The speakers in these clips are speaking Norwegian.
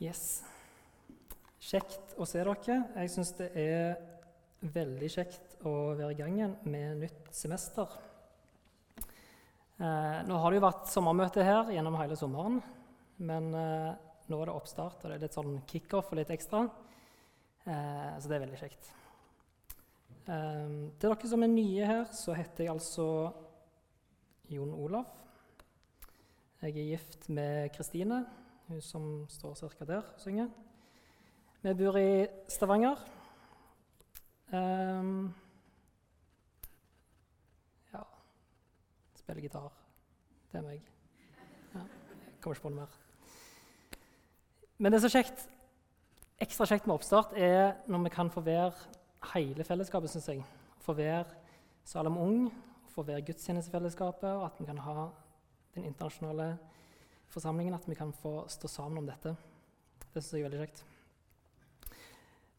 Yes. Kjekt å se dere. Jeg syns det er veldig kjekt å være i gang igjen med nytt semester. Eh, nå har det jo vært sommermøte her gjennom hele sommeren. Men eh, nå er det oppstart, og det er litt sånn kickoff og litt ekstra. Eh, så det er veldig kjekt. Eh, til dere som er nye her, så heter jeg altså Jon Olav. Jeg er gift med Kristine hun som står ca. der og synger. Vi bor i Stavanger. Um, ja Spiller gitar. Det er meg. Ja, jeg kommer ikke på noe mer. Men det som er kjekt, ekstra kjekt med oppstart, er når vi kan få være hele fellesskapet, syns jeg. Få være Salem Ung, få være gudstjenestefellesskapet, og at vi kan ha den internasjonale forsamlingen at vi kan få stå sammen om dette. Det syns jeg er veldig kjekt.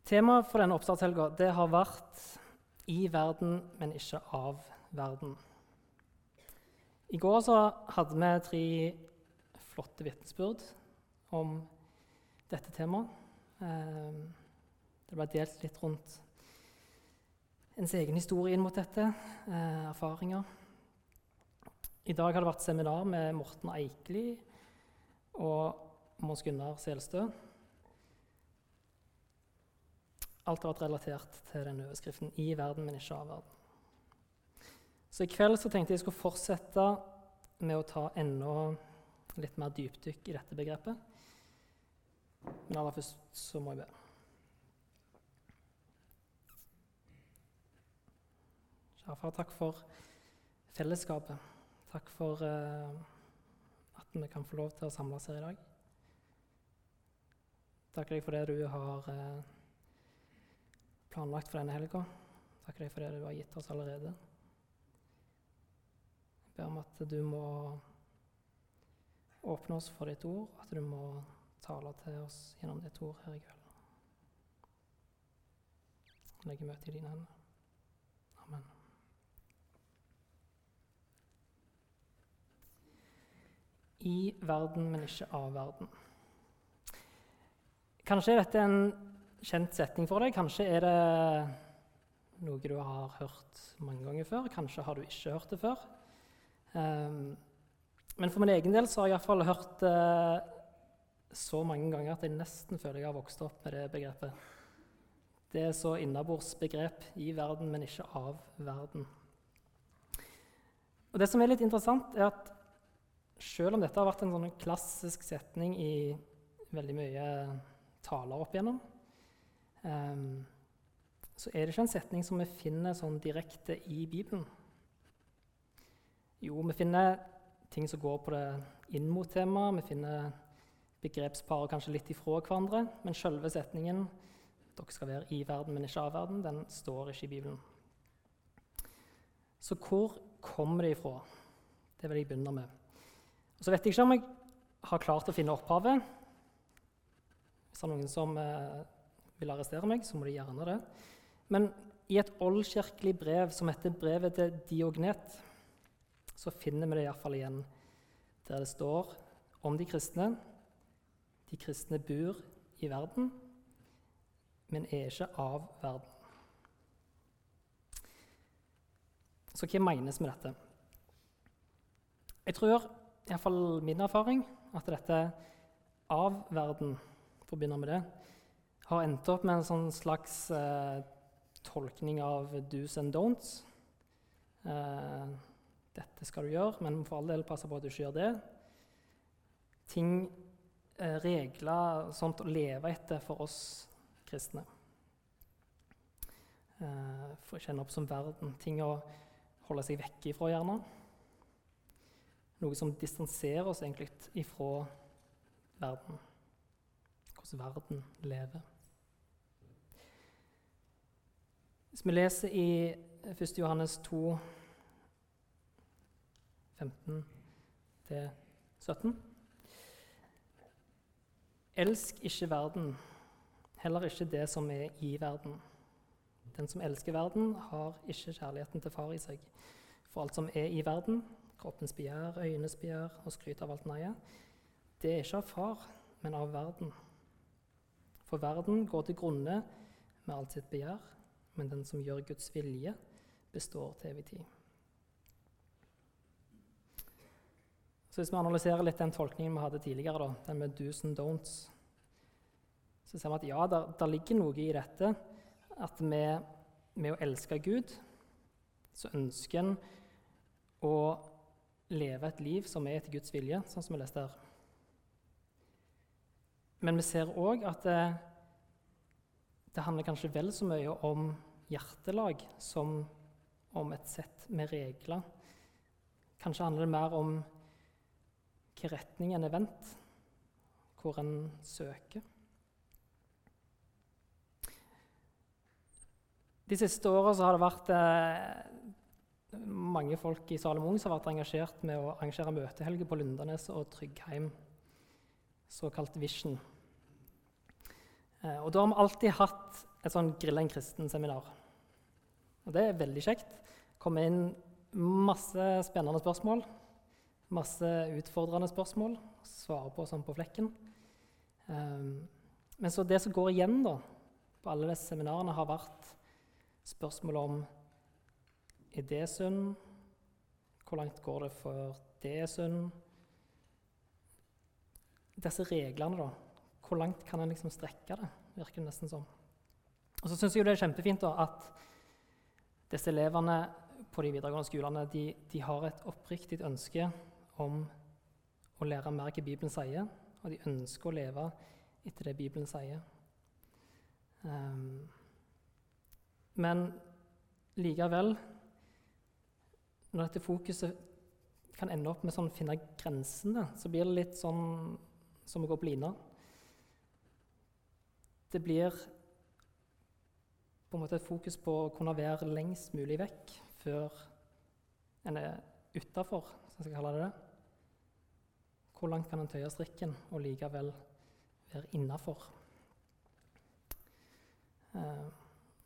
Temaet for denne oppstartshelga har vært 'i verden, men ikke av verden'. I går så hadde vi tre flotte vitnesbyrd om dette temaet. Ehm, det ble delt litt rundt ens egen historie inn mot dette, eh, erfaringer. I dag har det vært seminar med Morten Eikeli og Mons Gunnar Selstø. Alt har vært relatert til denne overskriften 'I verden, men ikke av verden'. Så I kveld så tenkte jeg jeg skulle fortsette med å ta enda litt mer dypdykk i dette begrepet. Men aller først så må jeg be. Kjære far, takk for fellesskapet. Takk for at vi kan få lov til å samles her i dag. Takker deg for det du har eh, planlagt for denne helga. Takker deg for det du har gitt oss allerede. Jeg ber om at du må åpne oss for ditt ord, at du må tale til oss gjennom ditt ord her i kveld. Legge møtet i dine hender. Amen. I verden, men ikke av verden. Kanskje dette er en kjent setning for deg. Kanskje er det noe du har hørt mange ganger før. Kanskje har du ikke hørt det før. Um, men for min egen del så har jeg iallfall hørt det så mange ganger at jeg nesten føler jeg har vokst opp med det begrepet. Det er så innabords begrep i verden, men ikke av verden. Og Det som er litt interessant, er at selv om dette har vært en sånn klassisk setning i veldig mye taler opp igjennom, um, så er det ikke en setning som vi finner sånn direkte i Bibelen. Jo, vi finner ting som går på det inn mot temaet. Vi finner begrepsparer kanskje litt ifra hverandre. Men selve setningen 'dere skal være i verden, men ikke av verden', den står ikke i Bibelen. Så hvor kommer det ifra? Det vil jeg begynne med. Og så vet jeg ikke om jeg har klart å finne opphavet. Hvis det er noen som eh, vil arrestere meg, så må de gjerne det. Men i et oldkirkelig brev som heter brevet til Diognet, så finner vi det iallfall igjen der det står om de kristne. De kristne bor i verden, men er ikke av verden. Så hva menes med dette? Jeg tror iallfall min erfaring, at dette av verden, for å begynne med det, har endt opp med en sånn slags eh, tolkning av do's and don'ts. Eh, dette skal du gjøre, men for all del passe på at du ikke gjør det. Ting, eh, regler, sånt å leve etter for oss kristne. Eh, for å kjenne opp som verden. Ting å holde seg vekk ifra, gjerne. Noe som distanserer oss egentlig ifra verden. Hvordan verden lever. Hvis vi leser i 1. Johannes 2, 15-17 Elsk ikke verden, heller ikke det som er i verden. Den som elsker verden, har ikke kjærligheten til far i seg. For alt som er i verden, kroppens begjær, øynes begjær og skryt av alt neie, det er ikke av far, men av verden. For verden går til grunne med alt sitt begjær, men den som gjør Guds vilje, består til evig tid. Så Hvis vi analyserer litt den tolkningen vi hadde tidligere, da, den med do's and don'ts, så ser vi at ja, der, ligger noe i dette. At vi, med å elske Gud, så ønsker en å leve et liv som er etter Guds vilje, sånn som vi leste her. Men vi ser òg at det, det, handler kanskje vel så mye om hjertelag som om et sett med regler. Kanskje handler det mer om hvilken retning en er vendt, hvor en søker. De siste åra har det vært eh, mange folk i Salomon som har vært engasjert med å arrangere møtehelger på Lundanes og Tryggheim, såkalt Vision. Eh, og da har vi alltid hatt et sånn Grill en kristen-seminar. Og det er veldig kjekt. Kommer inn masse spennende spørsmål. Masse utfordrende spørsmål. Svarer på sånn på flekken. Um, men så det som går igjen da, på alle disse seminarene, har vært spørsmål om er det synd? Hvor langt går det for det er synd? Disse reglene, da. Hvor langt kan en liksom strekke det? Virker det nesten som. Og så syns jeg det er kjempefint da, at disse elevene på de videregående skolene de, de har et oppriktig ønske om å lære mer hva Bibelen sier, og de ønsker å leve etter det Bibelen sier. Um, men likevel når dette fokuset kan ende opp med sånn å finne grensene, så blir det litt sånn som å gå på lina. Det blir på en måte et fokus på å kunne være lengst mulig vekk før en er utafor, som jeg skal kalle det. Hvor langt kan en tøye strikken og likevel være innafor? Uh,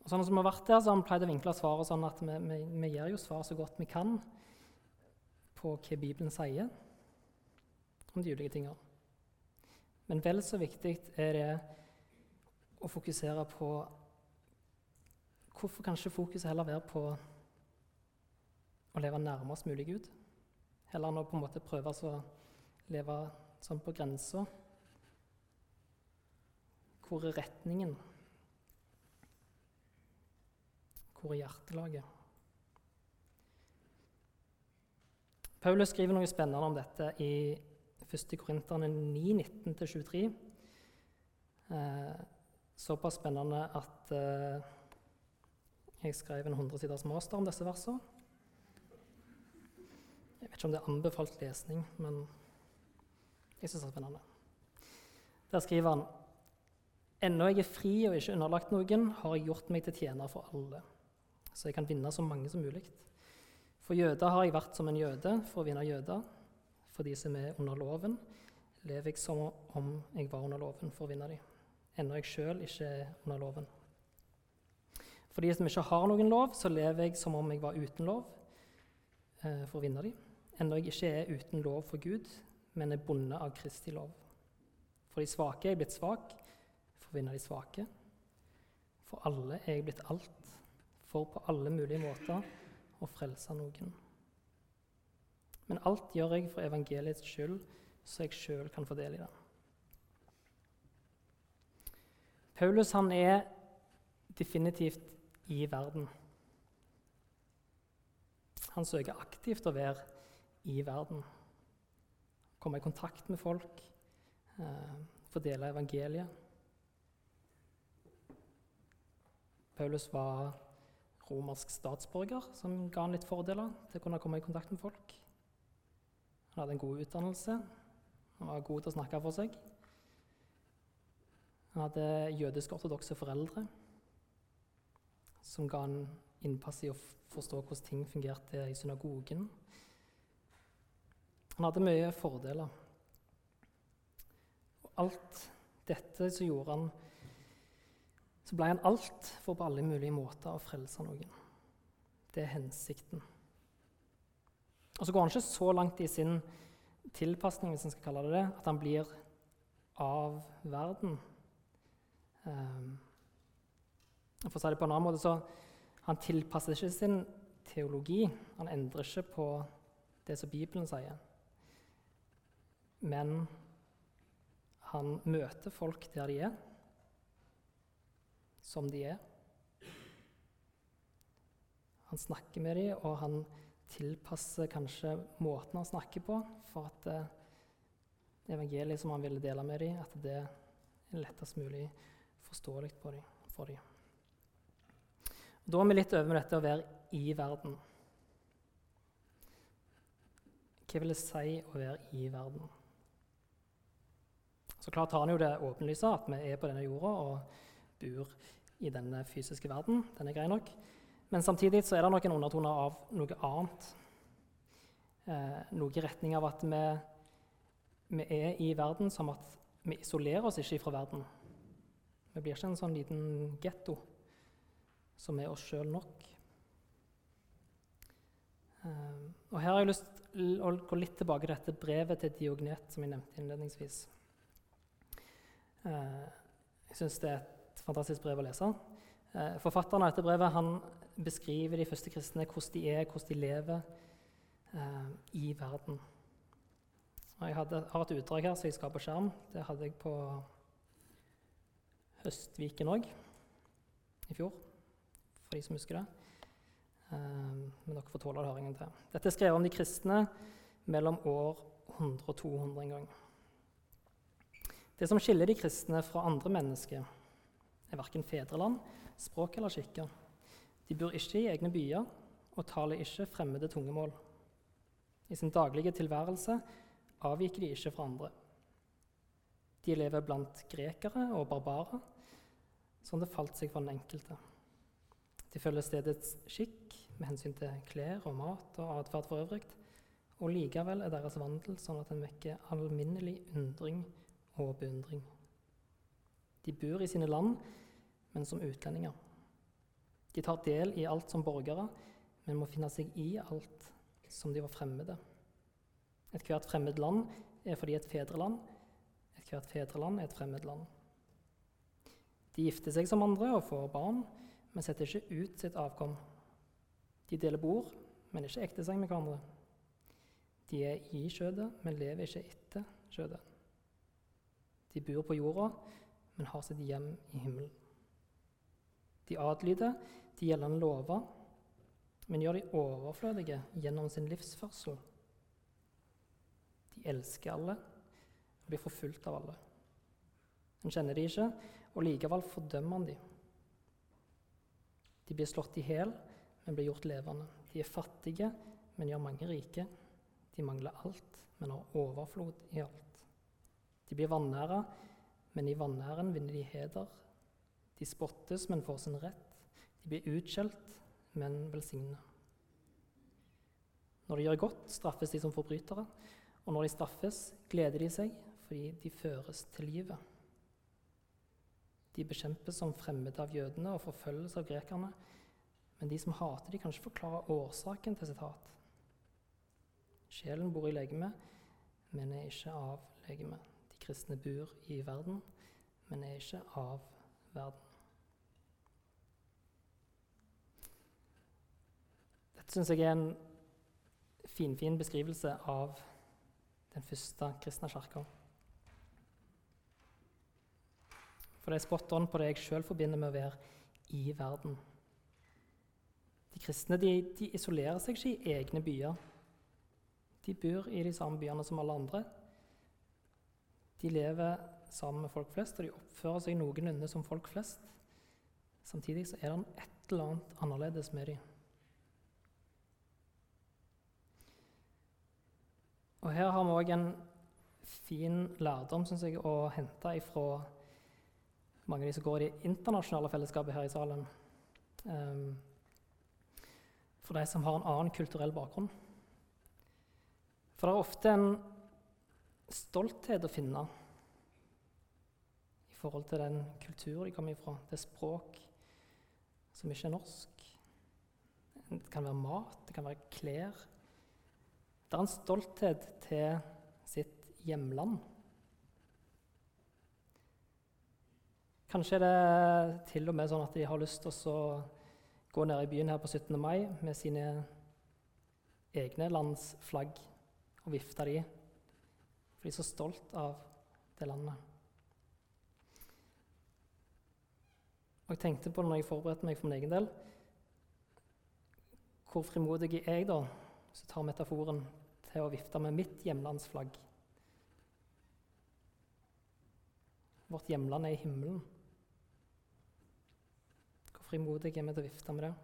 og sånn som vi har vært der, så har vi pleid å vinkle svaret sånn at vi, vi, vi gir jo svar så godt vi kan på hva Bibelen sier om de ulike tingene. Men vel så viktig er det å fokusere på Hvorfor kan ikke fokuset heller være på å leve nærmest mulig Gud? Heller enn å på en måte prøve å leve sånn på grensa. Hvor er retningen? Hvor er hjertelaget? Paulus skriver noe spennende om dette i 1. Korinterne 9, 19-23. Eh, såpass spennende at eh, jeg skrev en 100 siders master om disse versene. Jeg vet ikke om det er anbefalt lesning, men jeg syns det er spennende. Der skriver han Ennå jeg er fri og ikke underlagt noen, har jeg gjort meg til tjener for alle så jeg kan vinne så mange som mulig. For jøder har jeg vært som en jøde for å vinne jøder. For de som er under loven, lever jeg som om jeg var under loven for å vinne dem, ennå jeg sjøl ikke er under loven. For de som ikke har noen lov, så lever jeg som om jeg var uten lov eh, for å vinne dem, ennå jeg ikke er uten lov for Gud, men er bonde av Kristi lov. For de svake er jeg blitt svak for å vinne de svake. For alle er jeg blitt alt for på alle mulige måter å frelse noen. Men alt gjør jeg for evangeliets skyld, så jeg sjøl kan få del i det. Paulus han er definitivt i verden. Han søker aktivt å være i verden. Komme i kontakt med folk, eh, få evangeliet. Paulus var romersk statsborger, som ga han litt fordeler til å kunne komme i kontakt med folk. Han hadde en god utdannelse, han var god til å snakke for seg. Han hadde jødisk-ortodokse foreldre som ga han innpass i å forstå hvordan ting fungerte i synagogen. Han hadde mye fordeler. Og alt dette så gjorde han så ble han alt for på alle mulige måter å frelse noen. Det er hensikten. Og så går han ikke så langt i sin tilpasning hvis en skal kalle det det, at han blir av verden. Um, for å si det på en annen måte, så Han tilpasser ikke sin teologi. Han endrer ikke på det som Bibelen sier. Men han møter folk der de er, som de er. Han snakker med dem, og han tilpasser kanskje måten han snakker på, for at eh, evangeliet som han ville dele med dem, at det er lettest mulig forståelig for dem. Da er vi litt over med dette å være i verden. Hva vil det si å være i verden? Så klart har han jo det åpenlyse, at vi er på denne jorda og bor i denne fysiske verden. Den er grei nok. Men samtidig så er det noen undertoner av noe annet. Eh, noe i retning av at vi, vi, er i verden som at vi isolerer oss ikke fra verden. Vi blir ikke en sånn liten getto som er oss sjøl nok. Eh, og Her har jeg lyst å gå litt tilbake til dette brevet til Diognet som jeg nevnte innledningsvis. Eh, jeg syns det er et fantastisk brev å lese. Eh, forfatteren av dette brevet han beskriver de første kristne, hvordan de er, hvordan de lever eh, i verden. Og jeg hadde, har et utdrag her som jeg skal på skjerm. Det hadde jeg på Høstviken òg i fjor, for de som husker det. men dere får tåle høringen til. Dette er skrevet om de kristne mellom år 100 og 200 en gang. Det som skiller de kristne fra andre mennesker, er verken fedreland, språk eller skikker. De bor ikke i egne byer og taler ikke fremmede tungemål. I sin daglige tilværelse avviker de ikke fra andre. De lever blant grekere og barbarer, som det falt seg for den enkelte. De følger stedets skikk med hensyn til klær og mat og atferd for øvrig, og likevel er deres vandel sånn at den vekker alminnelig undring og beundring. De bor i sine land, men som utlendinger. De tar del i alt som borgere, men må finne seg i alt som de var fremmede. Ethvert fremmed land er fordi et fedreland. Ethvert fedreland er et fremmed land. De gifter seg som andre og får barn, men setter ikke ut sitt avkom. De deler bord, men ikke ekter seg med hverandre. De er i skjødet, men lever ikke etter skjødet. De bor på jorda, men har sitt hjem i himmelen. De adlyder de gjeldende lover, men gjør de overflødige gjennom sin livsførsel. De elsker alle og blir forfulgt av alle. En kjenner de ikke, og likevel fordømmer han de. De blir slått i hjel, men blir gjort levende. De er fattige, men gjør mange rike. De mangler alt, men har overflod i alt. De blir vanæra, men i vanæren vinner de heder. De spottes, men får sin rett. De blir utskjelt, men velsigna. Når de gjør godt, straffes de som forbrytere. Og når de straffes, gleder de seg fordi de føres til livet. De bekjempes som fremmede av jødene og forfølges av grekerne. Men de som hater de kan ikke forklare årsaken til sitt hat. Sjelen bor i legemet, men er ikke av legemet kristne bor i verden, men er ikke av verden. Dette syns jeg er en finfin fin beskrivelse av den første kristne kirka. For det er spot on på det jeg sjøl forbinder med å være i verden. De kristne de, de isolerer seg ikke i egne byer. De bor i de samme byene som alle andre. De lever sammen med folk flest, og de oppfører seg noenlunde som folk flest. Samtidig så er det et eller annet annerledes med dem. Og Her har vi òg en fin lærdom synes jeg, å hente ifra mange av de som går i det internasjonale fellesskapet her i salen. Um, for de som har en annen kulturell bakgrunn. For det er ofte en stolthet å finne i forhold til den kultur de kommer ifra, det språk som ikke er norsk. Det kan være mat, det kan være klær. Det er en stolthet til sitt hjemland. Kanskje er det til og med sånn at de har lyst til å gå ned i byen her på 17. mai med sine egne lands flagg og vifte de. For de er så stolt av det landet. Og jeg tenkte på det når jeg forberedte meg for min egen del. Hvor frimodig er jeg da, så tar metaforen til å vifte med mitt hjemlandsflagg? Vårt hjemland er i himmelen. Hvor frimodig er vi til å vifte med det?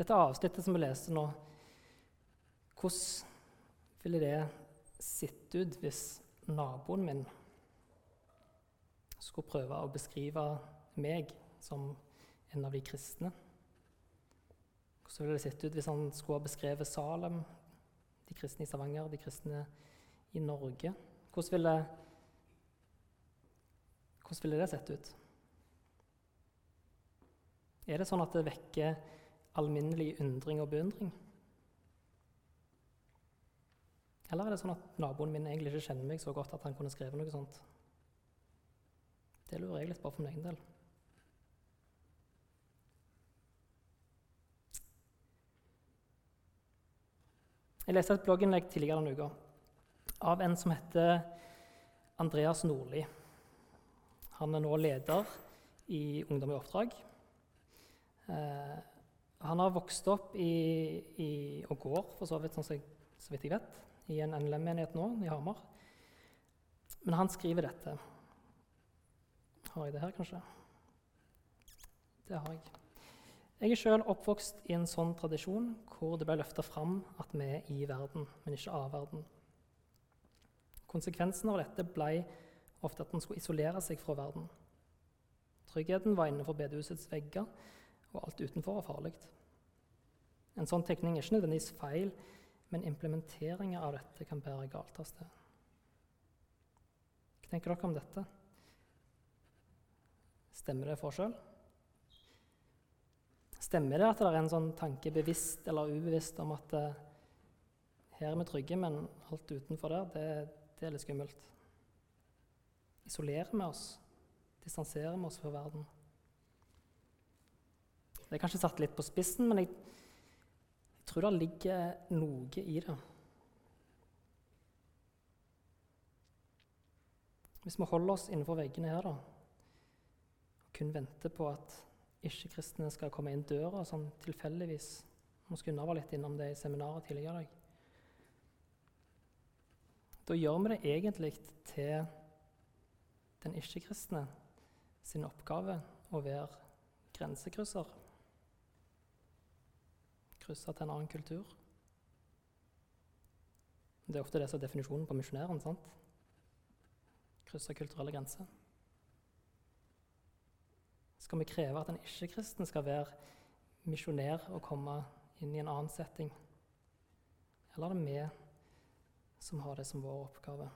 Dette avsnittet som vi leste nå, hvordan ville det sett ut hvis naboen min skulle prøve å beskrive meg som en av de kristne. Hvordan ville det sett ut hvis han skulle ha beskrevet Salem, de kristne i Stavanger, de kristne i Norge? Hvordan ville, hvordan ville det sett ut? Er det sånn at det vekker alminnelig undring og beundring? Eller er det sånn at naboen min egentlig ikke kjenner meg så godt at han kunne skrevet noe sånt? Det lurer jeg litt på for min egen del. Jeg leste et blogginnlegg tidligere denne uka av en som heter Andreas Nordli. Han er nå leder i Ungdom i oppdrag. Eh, han har vokst opp i, i, og går, for så vidt, sånn jeg, så vidt jeg vet, i en NLM-menighet nå, i Hamar. Men han skriver dette. Har jeg det her, kanskje? Det har jeg. Jeg er sjøl oppvokst i en sånn tradisjon hvor det ble løfta fram at vi er i verden, men ikke av verden. Konsekvensen av dette ble ofte at en skulle isolere seg fra verden. Tryggheten var innenfor bedehusets vegger, og alt utenfor var farlig. En sånn tekning er ikke nødvendigvis feil, men implementeringa av dette kan bære galt av sted. Hva tenker dere om dette? Stemmer det forskjell? Stemmer det at det er en sånn tanke, bevisst eller ubevisst, om at uh, her er vi trygge, men alt utenfor der, det, det er litt skummelt? Isolerer vi oss? Distanserer vi oss fra verden? Det er kanskje satt litt på spissen, men jeg tror det ligger noe i det. Hvis vi holder oss innenfor veggene her, da, kun venter på at ikke-kristne skal komme inn døra sånn tilfeldigvis. Skulle Unna var litt innom det i seminaret tidligere i dag. Da gjør vi det egentlig til den ikke-kristne sin oppgave å være grensekrysser. Krysse til en annen kultur. Det er ofte det som er definisjonen på misjonæren. sant? Krysse kulturelle grenser. Skal vi kreve at en ikke-kristen skal være misjonær og komme inn i en annen setting? Eller er det vi som har det som vår oppgave?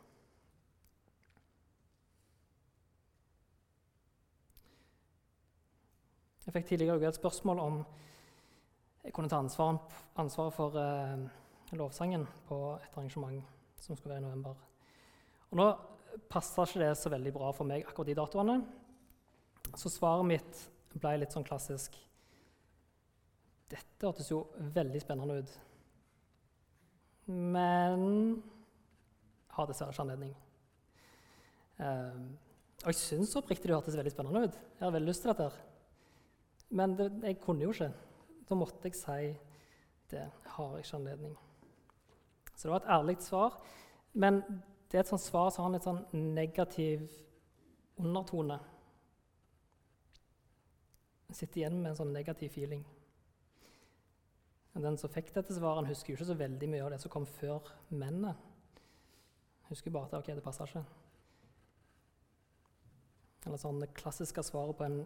Jeg fikk tidligere et spørsmål om jeg kunne ta ansvaret, ansvar for eh, lovsangen på et arrangement som skulle være i november. Og Nå passer ikke det så veldig bra for meg akkurat de datoene. Så svaret mitt ble litt sånn klassisk. Dette hørtes jo veldig spennende ut. Men har dessverre ikke anledning. Eh, og jeg syns oppriktig det hørtes veldig spennende ut. Jeg har veldig lyst til dette. Men det, jeg kunne jo ikke. Da måtte jeg si det. Jeg har ikke anledning. Så det var et ærlig svar. Men det er et sånt svar som har en litt sånn negativ undertone sitter igjen med en sånn negativ feeling. Den som fikk dette svaret, husker jo ikke så veldig mye av det som kom før mennene. Husker bare at ok, det passer ikke. Eller sånn det klassiske svaret på en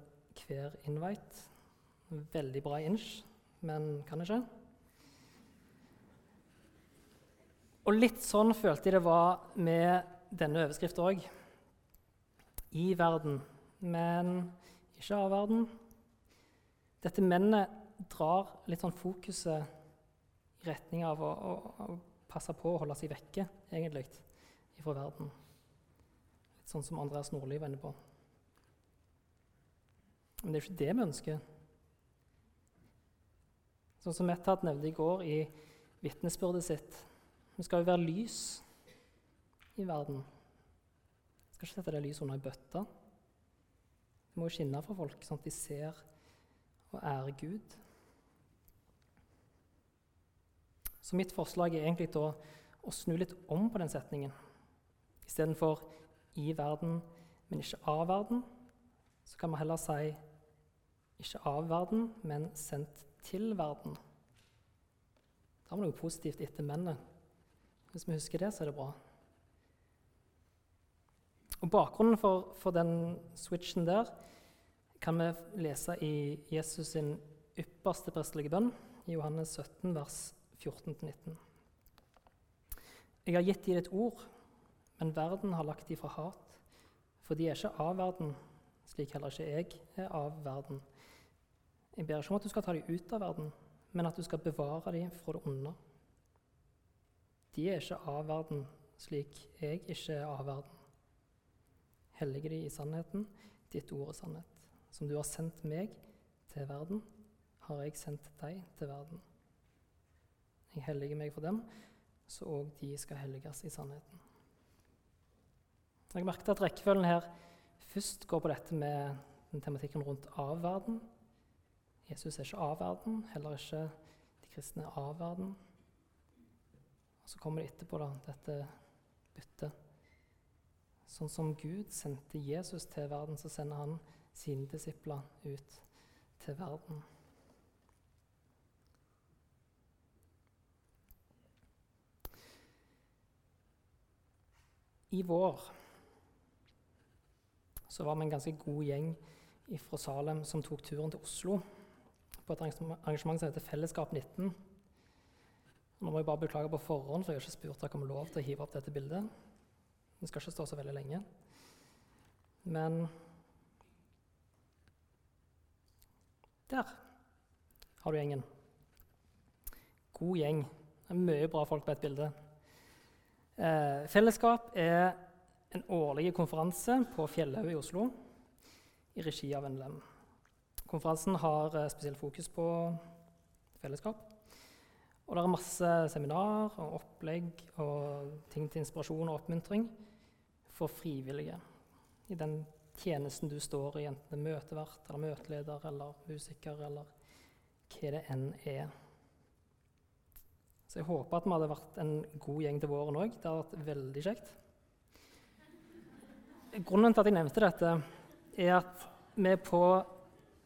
hver invite. Veldig bra inch, men kan ikke. Og litt sånn følte jeg det var med denne overskriften òg. I verden, men ikke av verden. Dette mennet drar litt sånn fokuset i retning av å, å, å passe på å holde seg vekke, egentlig, fra verden. Litt sånn som Andreas Nordli var inne på. Men det er jo ikke det vi ønsker. Sånn som Methat nevnte i går i vitnesbyrdet sitt. Vi skal jo være lys i verden. Vi skal ikke sette det lyset under ei bøtte. Det må jo skinne for folk, sånn at de ser og ærer Gud. Så mitt forslag er egentlig å, å snu litt om på den setningen. Istedenfor 'i verden, men ikke av verden', så kan vi heller si 'ikke av verden, men sendt til verden'. Da har vi noe positivt etter mennet. Hvis vi husker det, så er det bra. Og Bakgrunnen for, for den switchen der kan vi lese i Jesus' sin ypperste prestelige bønn, i Johannes 17, vers 14-19. Jeg har gitt dem et ord, men verden har lagt dem fra hat. For de er ikke av verden, slik heller ikke jeg er av verden. Jeg ber ikke om at du skal ta dem ut av verden, men at du skal bevare dem fra det onde. De er ikke av verden, slik jeg ikke er av verden. Hellige de i sannheten, ditt ord er sannhet. Som du har sendt meg til verden, har jeg sendt deg til verden. Jeg helliger meg for dem, så òg de skal helliges i sannheten. Jeg merket at rekkefølgen her først går på dette med den tematikken rundt av verden. Jesus er ikke av verden, heller ikke de kristne er av verden. Og Så kommer det etterpå da, dette byttet. Sånn som Gud sendte Jesus til verden, så sender han sine disipler ut til verden. I vår så var vi en ganske god gjeng fra Salem som tok turen til Oslo på et arrangement som heter Fellesskap 19. Nå må jeg bare beklage på forhånd, for jeg har ikke spurt dere om lov til å hive opp dette bildet. Det skal ikke stå så veldig lenge. Men der har du gjengen. God gjeng. Det er mye bra folk på et bilde. Eh, fellesskap er en årlig konferanse på Fjellhaug i Oslo i regi av NLM. Konferansen har eh, spesielt fokus på fellesskap. Og det er masse seminar og opplegg og ting til inspirasjon og oppmuntring for frivillige i den tjenesten du står i, enten det er møtevert eller møteleder eller musiker eller hva det enn er. Så jeg håper at vi hadde vært en god gjeng til våren òg. Det hadde vært veldig kjekt. Grunnen til at jeg nevnte dette, er at vi på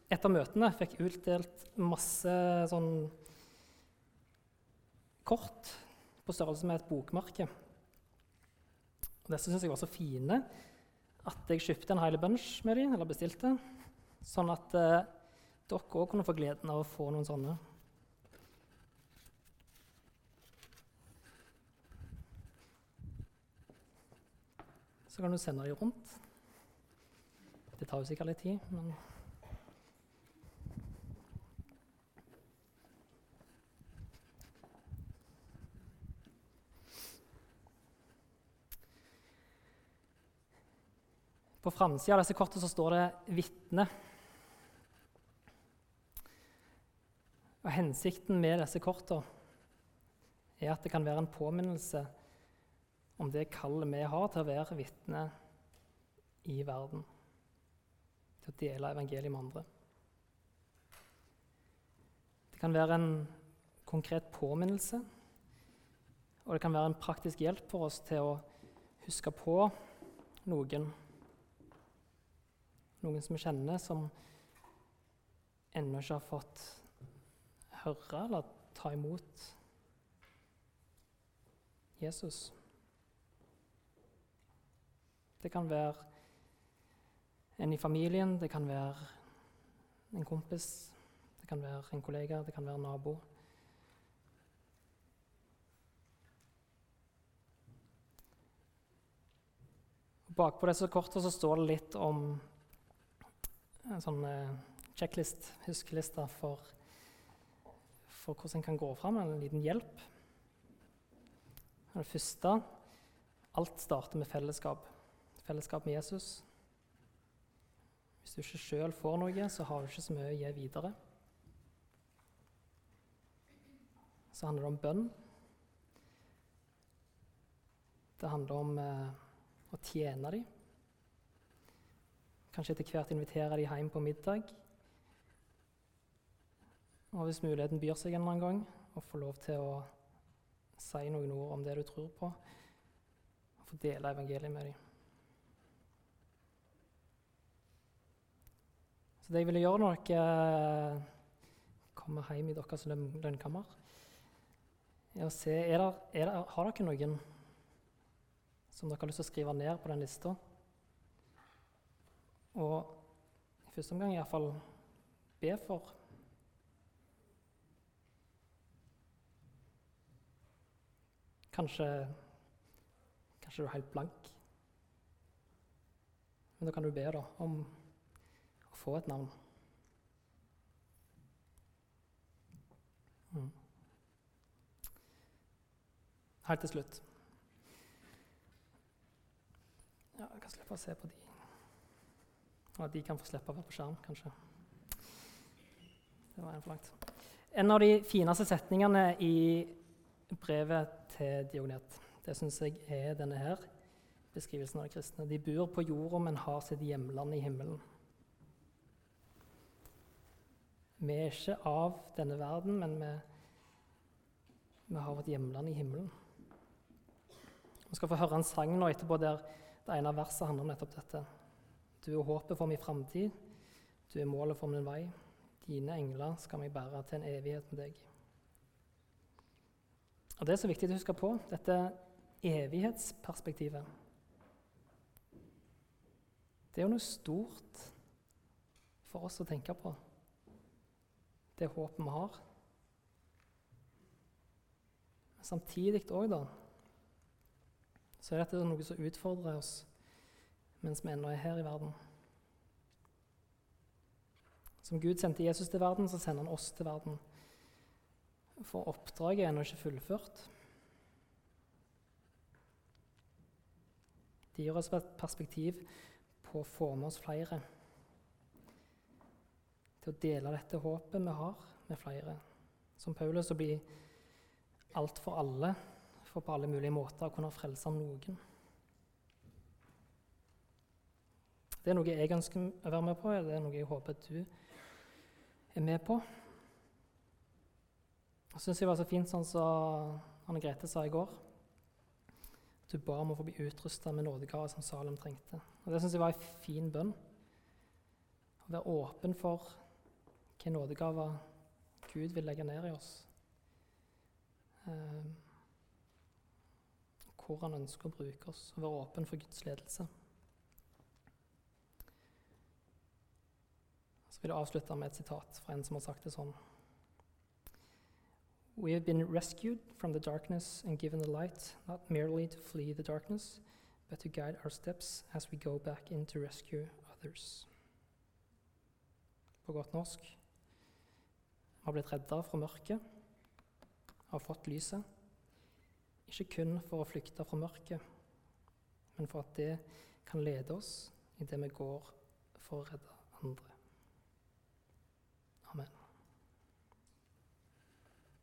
et av møtene fikk utdelt masse sånn kort på størrelse med et bokmerke. Og disse syns jeg var så fine at jeg kjøpte en hel bunch med dem, eller bestilte, sånn at eh, dere òg kunne få gleden av å få noen sånne. Så kan du sende dem rundt. Det tar jo sikkert litt tid, men framsida av disse kortene så står det 'vitne'. Og Hensikten med disse kortene er at det kan være en påminnelse om det kallet vi har til å være vitne i verden. Til å dele evangeliet med andre. Det kan være en konkret påminnelse, og det kan være en praktisk hjelp for oss til å huske på noen. Noen som vi kjenner, som ennå ikke har fått høre eller ta imot Jesus. Det kan være en i familien, det kan være en kompis, det kan være en kollega, det kan være en nabo. Bakpå disse kortene så står det litt om en sånn eh, checklist, huskeliste, for, for hvordan en kan gå fram. En liten hjelp. Det første alt starter med fellesskap. fellesskap med Jesus. Hvis du ikke sjøl får noe, så har du ikke så mye å gi videre. Så handler det om bønn. Det handler om eh, å tjene dem. Kanskje etter hvert invitere de hjem på middag. Og hvis muligheten byr seg en eller annen gang, å få lov til å si noen ord om det du tror på, og få dele evangeliet med dem. Så det jeg ville gjøre når dere kommer hjem i deres lønnkammer, er å se er der, er der, Har dere noen som dere har lyst til å skrive ned på den lista? Og i første omgang iallfall be for. Kanskje, kanskje du er helt blank. Men da kan du be da, om å få et navn. Mm. Helt til slutt Ja, jeg kan slippe å se på de. Og at de kan få slippe å være på skjerm, kanskje. Det var en for langt. En av de fineste setningene i brevet til Dionet, det syns jeg er denne her, beskrivelsen av de kristne. De bor på jorda, men har sitt hjemland i himmelen. Vi er ikke av denne verden, men vi, vi har vårt hjemland i himmelen. Vi skal få høre en sang nå etterpå der det ene verset handler om nettopp dette. Du er håpet for min framtid, du er målet for min vei. Dine engler skal meg bære til en evighet med deg. Og Det er så viktig å huske på, dette evighetsperspektivet. Det er jo noe stort for oss å tenke på, det håpet vi har. Samtidig òg, da, så er dette noe som utfordrer oss mens vi ennå er her i verden. Som Gud sendte Jesus til verden, så sender han oss til verden. For oppdraget er ennå ikke fullført. Det gir oss et perspektiv på å få med oss flere. Til å dele dette håpet vi har med flere. Som Paulus å bli alt for alle, for på alle mulige måter å kunne frelse noen. Det er noe jeg ønsker å være med på, det er noe jeg håper at du er med på. Jeg syns det var så fint sånn som Anne Grete sa i går. Du ba om å få bli utrusta med nådegaver som Salem trengte. Og Det syns jeg var en fin bønn. Å være åpen for hvilke nådegaver Gud vil legge ned i oss. Eh, hvor han ønsker å bruke oss, og være åpen for Guds ledelse. Så vil jeg avslutte med et sitat fra en som har sagt det sånn. We have been rescued from the darkness and given the light, not merely to flee the darkness, but to guide our steps as we go back in to rescue others. På godt norsk Vi har blitt redda fra mørket, har fått lyset. Ikke kun for å flykte fra mørket, men for at det kan lede oss i det vi går for å redde andre.